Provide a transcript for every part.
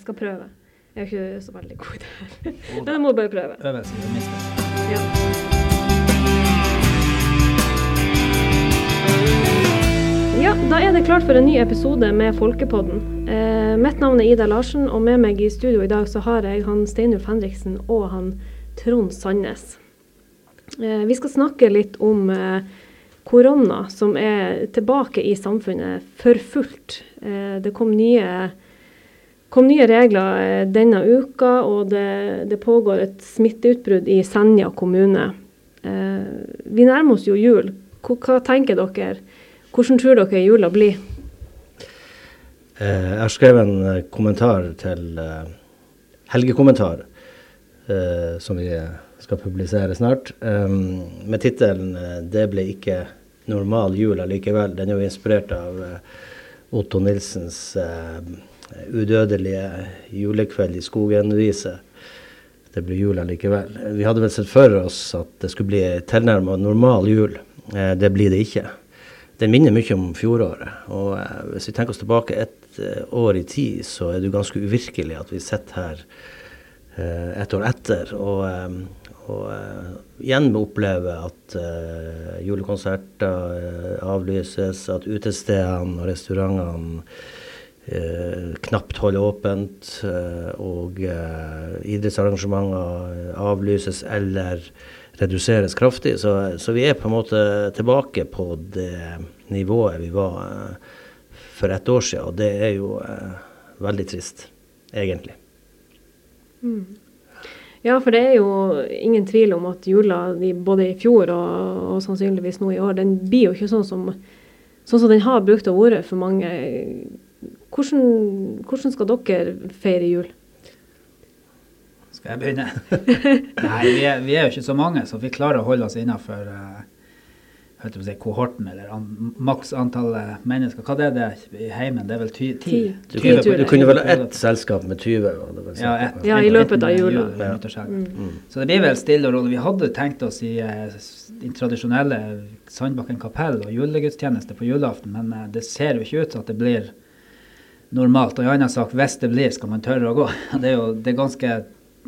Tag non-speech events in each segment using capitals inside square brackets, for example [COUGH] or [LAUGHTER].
Jeg skal prøve. Jeg er ikke så veldig god i det her. [LAUGHS] Men jeg må bare prøve. Øvelse gjør mester. Ja. Ja, da er det klart for en ny episode med Folkepodden. Eh, mitt navn er Ida Larsen, og med meg i studio i dag så har jeg han Steinulf Henriksen og han Trond Sandnes. Eh, vi skal snakke litt om eh, korona, som er tilbake i samfunnet for fullt. Eh, det kom nye, kom nye regler eh, denne uka, og det, det pågår et smitteutbrudd i Senja kommune. Eh, vi nærmer oss jo jul. Hva, hva tenker dere? Hvordan tror dere jula blir? Eh, jeg har skrevet en kommentar til helgekommentar, som vi skal publisere snart, med tittelen 'Det ble ikke normal jul allikevel'. Den er jo inspirert av Otto Nilsens udødelige julekveld i skogen-vise. Det ble jul likevel. Vi hadde vel sett for oss at det skulle bli tilnærmet normal jul. Eh, det blir det ikke. Den minner mye om fjoråret. Og eh, hvis vi tenker oss tilbake et eh, år i tid, så er det jo ganske uvirkelig at vi sitter her et år etter og, og igjen må oppleve at julekonserter avlyses, at utestedene og restaurantene eh, knapt holder åpent, eh, og eh, idrettsarrangementer avlyses eller reduseres kraftig. Så, så vi er på en måte tilbake på det nivået vi var eh, for ett år siden, og det er jo eh, veldig trist, egentlig. Ja, for det er jo ingen tvil om at jula både i fjor og, og sannsynligvis nå i år, den blir jo ikke sånn som, sånn som den har brukt å være for mange. Hvordan, hvordan skal dere feire jul? Skal jeg begynne? [LAUGHS] Nei, vi er, vi er jo ikke så mange, så vi klarer å holde oss innafor uh, si, kohorten, eller an, maks antall eh, mennesker. Hva er det i heimen? Det er vel ty, ti? Du, Ti kunne, du kunne vel ha ett selskap med 20? var det Ja, et, Ja, i løpet av jula. jul Ja. Mm. Så det blir vel stille og rolig. Vi hadde tenkt oss i den tradisjonelle Sandbakken kapell og julegudstjeneste på julaften, men eh, det ser jo ikke ut til at det blir normalt. Og i annen sak, hvis det blir, skal man tørre å gå. [LAUGHS] Det er jo det er ganske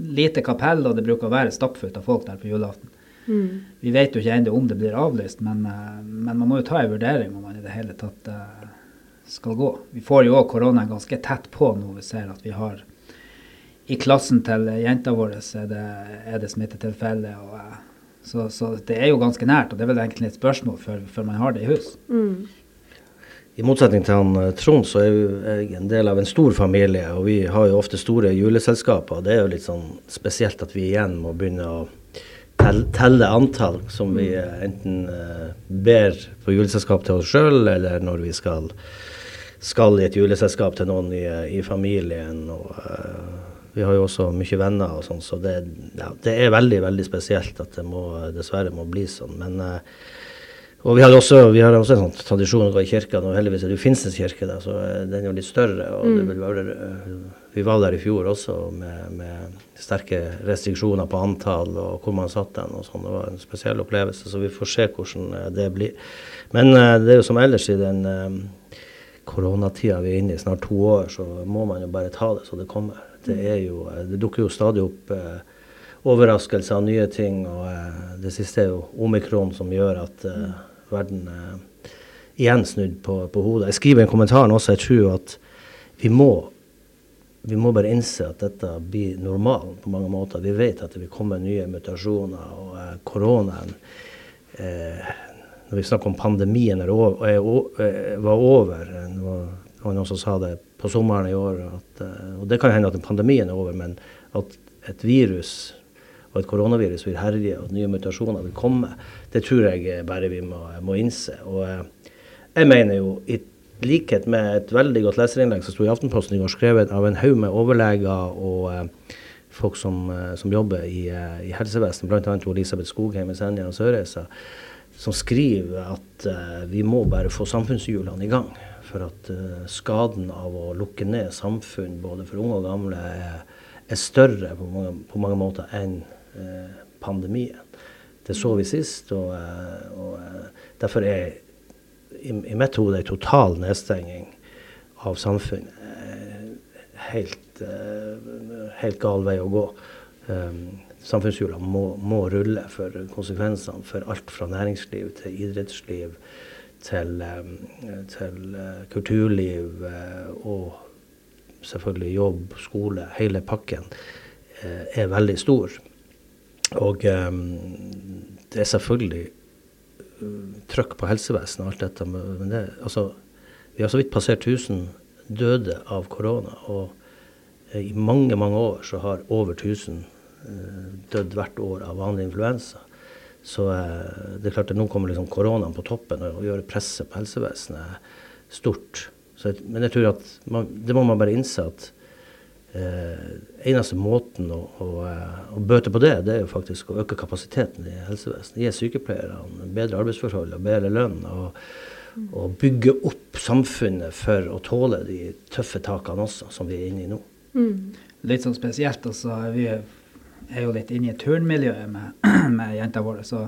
lite kapell, og det bruker å være stappfullt av folk der på julaften. Mm. Vi vet jo ikke ennå om det blir avlyst, men, eh, men man må jo ta en vurdering om man i det hele tatt eh, skal gå. Vi får jo òg koronaen ganske tett på nå. Vi ser at vi har I klassen til jenta vår er det, er det smittetilfelle. Og, eh, så, så det er jo ganske nært, og det er vel egentlig et spørsmål før, før man har det i hus. Mm. I motsetning til han eh, Trond, så er jeg en del av en stor familie, og vi har jo ofte store juleselskaper. Det er jo litt sånn spesielt at vi igjen må begynne å telle, antall som vi eh, enten eh, ber på juleselskap til oss sjøl, eller når vi skal, skal i et juleselskap til noen i, i familien. og vi har jo også mye venner og sånn, så det, ja, det er veldig, veldig spesielt at det må, dessverre må bli sånn. Men eh, og vi har også, vi har også en sånn tradisjon å gå i kirka. Nå heldigvis er det jo Finnsnes kirke, da, så eh, den er jo litt større. og det vil være, eh, Vi var der i fjor også med, med sterke restriksjoner på antall og hvor man satt den. og sånn. Det var en spesiell opplevelse, så vi får se hvordan eh, det blir. Men det er jo som ellers i den koronatida vi er inne i, snart to år, så må man jo bare ta det så det kommer. Det, er jo, det dukker jo stadig opp overraskelser og nye ting. og Det siste er jo omikron, som gjør at verden eh, igjen snudd på, på hodet. Jeg skriver i en kommentar også, jeg tror at vi må, vi må bare innse at dette blir normalen på mange måter. Vi vet at det vil komme nye mutasjoner, og eh, koronaen eh, Når vi snakker om pandemien er over, er, o- eh, var over eh, Det var noen som sa det på sommeren i år, at, eh, og det kan hende at pandemien er over, men at et virus og at koronavirus vil herje, og at nye mutasjoner vil komme. Det tror jeg bare vi må, må innse. Og eh, jeg mener jo, i likhet med et veldig godt leserinnlegg som sto i Aftenposten i går, skrevet av en haug med overleger og eh, folk som, eh, som jobber i, i helsevesenet, bl.a. Elisabeth Skogheim i Senja og Sørreisa, som skriver at vi må bare få samfunnshjulene i gang. For at skaden av å lukke ned samfunn, både for unge og gamle, er, er større på mange, på mange måter enn pandemien. Det så vi sist, og, eh, og eh, derfor er i, i mitt hode en total nedstenging av samfunnet eh, helt, helt gal vei å gå. Samfunnshjula må, må, rulle for konsekvensene for alt fra næringsliv til idrettsliv til, til kulturliv og selvfølgelig jobb, skole. Hele pakken er veldig stor. Og um, det er selvfølgelig trøkk på helsevesenet og alt dette. Men det, altså, vi har så vidt passert 1000 døde av korona. Og i mange, mange år så har over 1000 eh, dødd hvert år av vanlig influensa. Så eh, det er klart at nå kommer liksom koronaen på toppen og gjør presset på helsevesenet stort. Så, men jeg tror at man, det må man bare innse at eh, eneste måten å, å, eh, å, bøte på det, det er jo faktisk å øke kapasiteten i helsevesenet. Gi sykepleierne bedre arbeidsforhold og bedre lønn. og og bygge opp samfunnet for å tåle de tøffe takene også, som vi er inne i nå. Mm. Litt sånn spesielt. altså Vi er jo litt inne i turnmiljøet med, [CLEARS THROAT] med jentene våre. så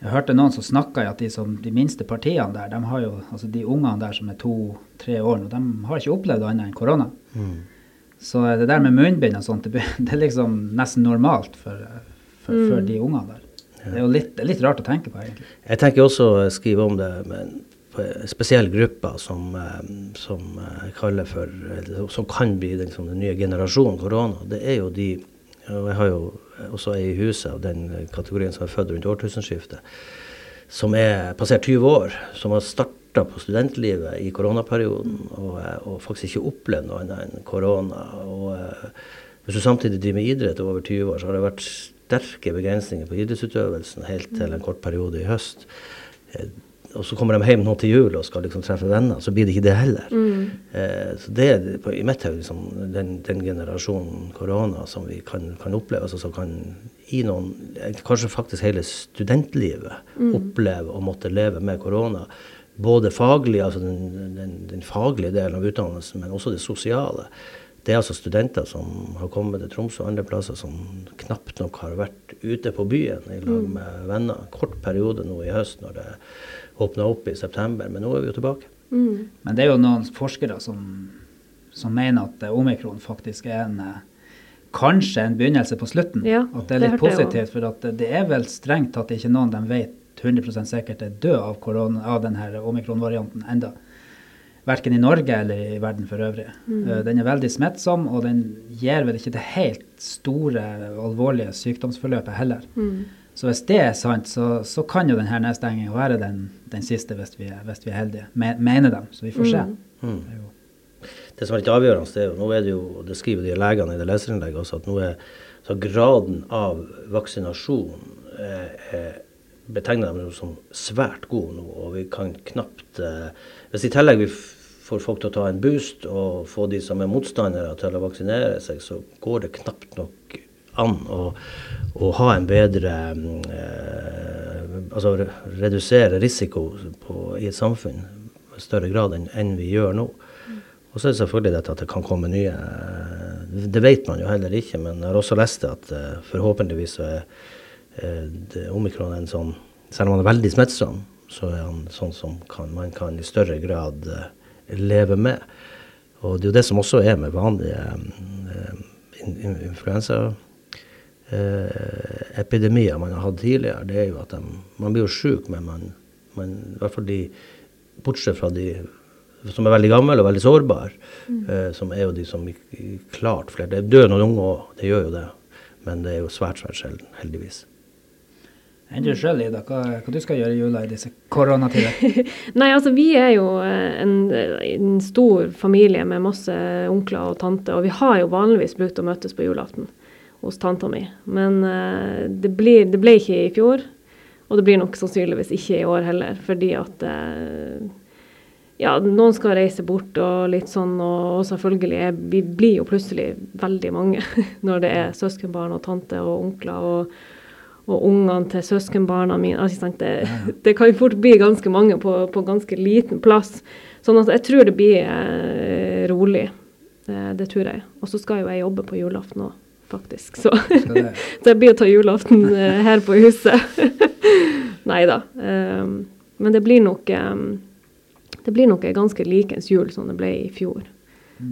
jeg hørte noen som snakka i at de, som, de, minste partiene der, de har jo, altså de ungene der som er to-tre år, nå, de har ikke opplevd annet enn korona. Mm. Så det der med munnbind og sånt, det, [LAUGHS] det er liksom nesten normalt for, for, mm. for de ungene der. Det er jo litt, litt, rart å tenke på, egentlig. Jeg tenker også å skrive om det, med en spesiell gruppe som, eh, som, jeg eh, for, som kan bli den, den nye generasjonen korona, det er jo de og Jeg har jo også ei i huset av den kategorien som er født rundt årtusenskiftet, som er passert 20 år, som har starta på studentlivet i koronaperioden og, eh, og, faktisk ikke opplevd noe annet enn korona. Og hvis du samtidig driver med idrett over 20 år, så har det vært sterke begrensninger på idrettsutøvelsen helt til en kort periode i høst og så kommer de hjem nå til jul og skal liksom treffe venner, så blir det ikke det heller. Mm. Eh, så det er i mitt hode liksom, den, den, generasjonen korona som vi kan, kan oppleve, altså som kan i noen, kanskje faktisk hele studentlivet, mm. oppleve å måtte leve med korona. Både faglig, altså den, den, den, faglige delen av utdannelsen, men også det sosiale. Det er altså studenter som har kommet til Tromsø og andre plasser som knapt nok har vært ute på byen i lag mm. med venner. Kort periode nå i høst når det åpna opp i september, men nå er vi jo tilbake. Mm. Men det er jo noen forskere som, som mener at omikron faktisk er en eh, kanskje en begynnelse på slutten. Ja, at det er litt det positivt. For at det er vel strengt tatt ikke noen de vet 100 sikkert er død av, korona, av denne omikron-varianten enda. Verken i Norge eller i verden for øvrig. Mm. Uh, den er veldig smittsom, og den gir vel ikke det helt store, alvorlige sykdomsforløpet heller. Mm. Så hvis det er sant, så, så kan jo denne nedstenginga være den, den, siste hvis vi, hvis vi er heldige. mener dem, Så vi får se. Mm. Mm. Det som er litt avgjørende, det er jo, nå er det jo, det skriver de legene i det leserinnlegget også, at nå er så graden av vaksinasjon eh, eh, betegner dem som svært god nå. Og vi kan knapt eh, Hvis i tillegg vi får folk til å ta en boost og få de som er motstandere til å vaksinere seg, så går det knapt nok an å, å ha en bedre eh, Altså redusere risiko på, i et samfunn i større grad enn, enn vi gjør nå. Og så er det selvfølgelig dette at det kan komme nye Det vet man jo heller ikke, men jeg har også lest det at forhåpentligvis så er uh, omikron en sånn Selv om han er veldig smittsom, så er han sånn som kan, man kan i større grad eh, leve med. Og det er jo det som også er med vanlige influensa eh, epidemier man har hatt tidligere, det er jo at de, man blir jo syk, men man, man, i hvert fall de, bortsett fra de som er veldig gamle og veldig sårbare, mm. eh, som er jo de som klart flere Det dør noen unge òg, det gjør jo det. Men det er jo svært, svært sjelden, heldigvis. Enn du sjøl, Ida, hva, hva du skal gjøre i jula i disse koronatider? [LAUGHS] Nei, altså vi er jo eh, en, en, stor familie med masse onkler og tanter, og vi har jo vanligvis brukt å møtes på julaften hos tanta mi. Men uh, det, blir, det, ble ikke i fjor, og det blir nok sannsynligvis ikke i år heller, fordi at uh, ja, noen skal reise bort og litt sånn, og, selvfølgelig er, vi blir jo plutselig veldig mange [LAUGHS] når det er søskenbarn og tante og onkler og, og ungene til søskenbarna mine. Altså, det, det, kan fort bli ganske mange på, på, ganske liten plass. Sånn at jeg tror det blir eh, rolig. Det, det tror jeg. Og så skal jo jeg jobbe på julaften òg faktisk. Så det [LAUGHS] blir å ta julaften eh, her på huset. [LAUGHS] Nei da. Um, men det blir nok um, det blir nok ganske likens jul som det ble i fjor.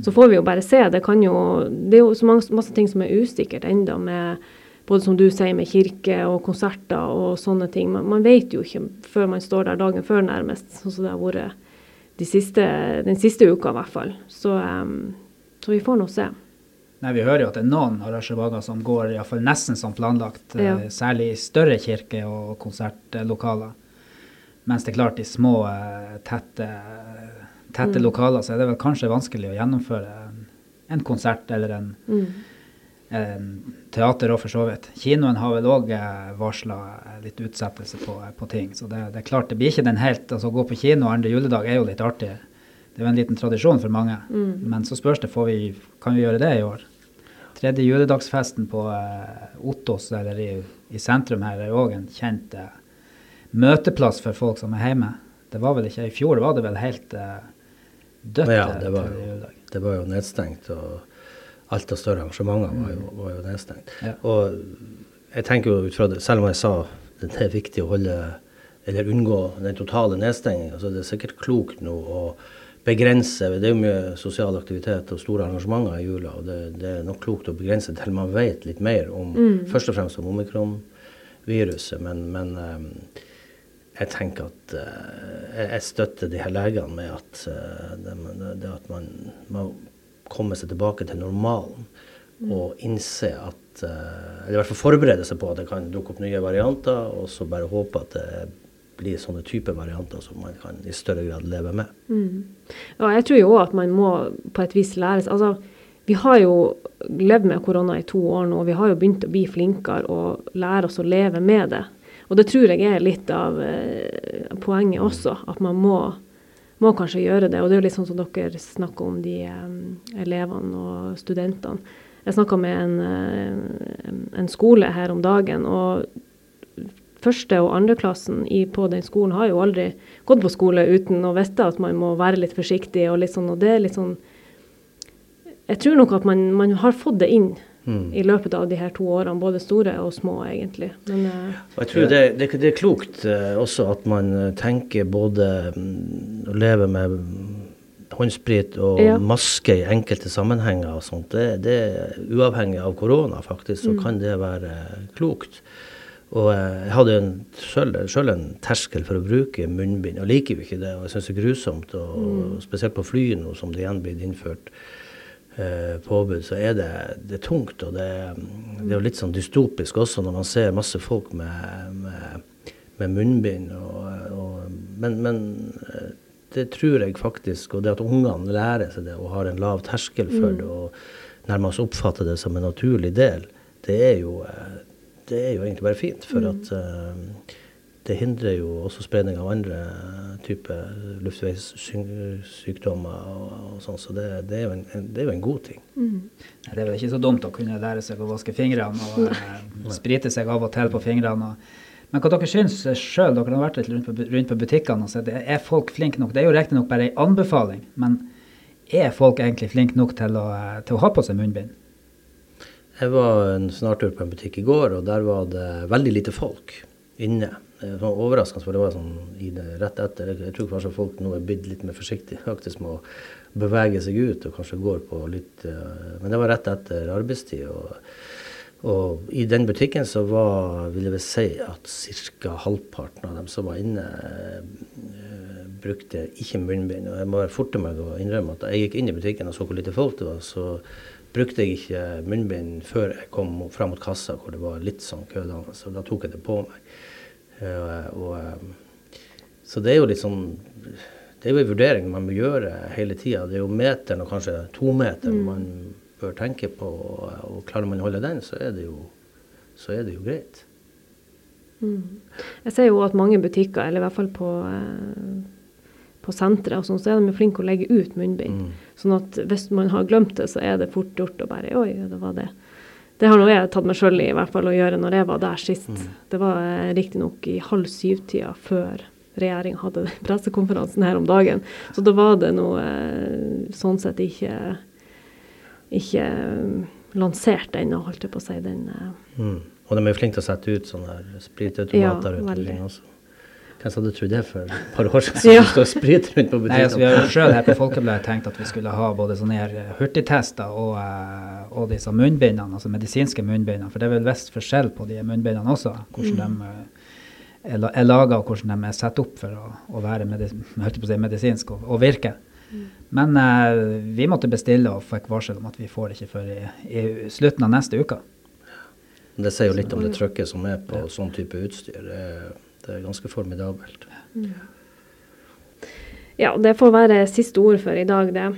Så får vi jo bare se. Det, kan jo, det er jo så mange, masse ting som er usikkert enda med både som du sier med kirke og konserter og sånne ting. Man, man vet jo ikke før man står der dagen før nærmest, sånn som det har vært de siste, den siste uka i hvert fall. Så, um, så vi får nå se. Nei, Vi hører jo at det er noen arrangementer som går i hvert fall nesten som planlagt, Ja. eh, særlig i større kirker og konsertlokaler. Mens det er klart i små, eh, tette, tette Mm. lokaler så er det vel kanskje vanskelig å gjennomføre en, en konsert eller en, Mm. En teater og for så vidt. Kinoen har vel òg eh, varsla litt utsettelse på, på ting. Så det, det er klart, det blir ikke den helt altså Å gå på kino andre juledag er jo litt artig. Det er jo en liten tradisjon for mange. Mm. Men så spørs det, får vi, kan vi gjøre det i år? Tredje juledagsfesten på eh, Ottos, eller i, i sentrum her, er òg en kjent eh, møteplass for folk som er hjemme. Det var vel ikke I fjor var det vel helt eh, dødt. Ja, eh, det var, jo, det var jo nedstengt. og Alt av større arrangementer var jo, var jo nedstengt. Ja. Og jeg tenker jo ut fra det, selv om jeg sa det er viktig å holde eller unngå den totale nedstengingen, så er det sikkert klokt nå å begrense Det er jo mye sosial aktivitet og store arrangementer i jula, og det, det er nok klokt å begrense til man vet litt mer om først og fremst om omikron-viruset. Men, men eh, jeg tenker at eh, jeg, støtter de her legene med at, eh, det, det at man må komme seg tilbake til normalen og innse at eh, Eller i hvert fall forberede seg på at det kan dukke opp nye varianter, og så bare håpe at det blir sånne typer varianter som man kan i større grad leve med. Mm. Ja, jeg tror jo òg at man må på et vis lære seg Altså, vi har jo levd med korona i to år nå, og vi har jo begynt å bli flinkere og lære oss å leve med det. Og det tror jeg er litt av eh, poenget også, at man må, må kanskje gjøre det. Og det er jo litt sånn som dere snakker om de eh, elevene og studentene. Jeg snakka med en, eh, en skole her om dagen, og første- og andreklassen på den skolen har jo aldri gått på skole uten å vite at man må være litt forsiktig. Og litt sånn, og det er litt sånn Jeg tror nok at man, man har fått det inn Mm. i løpet av de her to årene, både store og små, egentlig. Men eh, jeg tror det, det, det er klokt eh, også at man eh, tenker både mm, å leve med håndsprit og Ja. maske i enkelte sammenhenger og sånt. Det, det uavhengig av korona, faktisk, så kan det være klokt. Og jeg hadde en, selv, en terskel for å bruke munnbind, og liker jo ikke det. Og jeg syns det er grusomt, og spesielt på fly nå som det igjen blir innført eh, påbud, så er det, det er tungt. Og det, det er jo litt sånn dystopisk også når man ser masse folk med, med, med munnbind. Og, og, men, men eh, det tror jeg faktisk, og det at ungene lærer seg det og har en lav terskel for det og nærmest oppfatter det som en naturlig del, det er jo, eh, det er jo egentlig bare fint. For at eh, det hindrer jo også spredning av andre typer luftveissykdommer og, og sånn, så det, det, er en, det er jo en god ting. Mm. Det er vel ikke så dumt å kunne lære seg å vaske fingrene og [LAUGHS] eh, sprite seg av og til på fingrene. Og, men hva dere syns sjøl, dere har vært litt rundt på, rundt på butikkene og sett, er folk flinke nok? Det er jo riktignok bare en anbefaling, men er folk egentlig flinke nok til å, eh, til å ha på seg munnbind? Jeg var en snartur på en butikk i går, og der var det veldig lite folk inne. Det var overraskende, for det var sånn i det rett etter. Jeg tror kanskje folk nå er blitt litt mer forsiktige [LAUGHS] faktisk med å bevege seg ut, og kanskje går på litt eh, Men det var rett etter arbeidstid. og og i den butikken så var, vil jeg vel si at ca. halvparten av dem som var inne, eh, brukte ikke munnbind. Og jeg må være forte meg å innrømme at da jeg gikk inn i butikken og så hvor lite folk det var, så brukte jeg ikke munnbind før jeg kom fram mot kassa hvor det var litt sånn kødannelse. Så da tok jeg det på meg. Eh, og, eh, så det er jo litt sånn Det er jo en vurdering man må gjøre hele tida. Det er jo meteren og kanskje tometeren man bør tenke på, og, og klarer man å holde den, så er det jo, så er det jo greit. jeg ser jo at mange butikker, eller i hvert fall på, eh, på sentre, og sånn, så er de flinke å legge ut munnbind. Sånn at hvis man har glemt det, så er det fort gjort å bare Oi, det var det. Det har nå jeg tatt meg sjøl i i hvert fall å gjøre når jeg var der sist. Det var eh, riktignok i halv syv-tida før regjeringa hadde [LAUGHS] pressekonferansen her om dagen. Så da var det noe eh, sånn sett ikke ikke eh, lansert ennå, holdt jeg på å si. Den, Mm. Og de er jo flinke til å sette ut sånne spritautomater Ja, rundt omkring også. Hvem hadde trodd det for et par år siden? [LAUGHS] Ja. Står og rundt på Nei, altså, vi har jo sjøl her på Folkebladet tenkt at vi skulle ha både sånne her hurtigtester og, eh, og disse munnbindene, altså medisinske munnbindene. For det er vel visst forskjell på de munnbindene også, hvordan de eh, er, er laga og hvordan de er satt opp for å, å være medis si medisinsk og, og virke. Men eh, vi måtte bestille og fikk varsel om at vi får det ikke før i, i slutten av neste uke. Det sier jo litt om det trykket som er på sånn type utstyr. Det det er ganske formidabelt. Ja, det får være siste ord for i dag, det.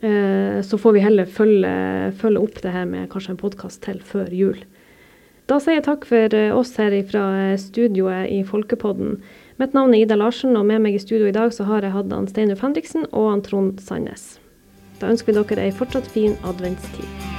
Eh, så får vi heller følge, følge opp det her med kanskje en podkast til før jul. Da sier jeg takk for eh, oss her fra studioet i Folkepodden. Mitt navn er Ida Larsen, og med meg i studio i dag så har jeg hatt han Steinulf Henriksen og han Trond Sandnes. Da ønsker vi dere ei fortsatt fin adventstid.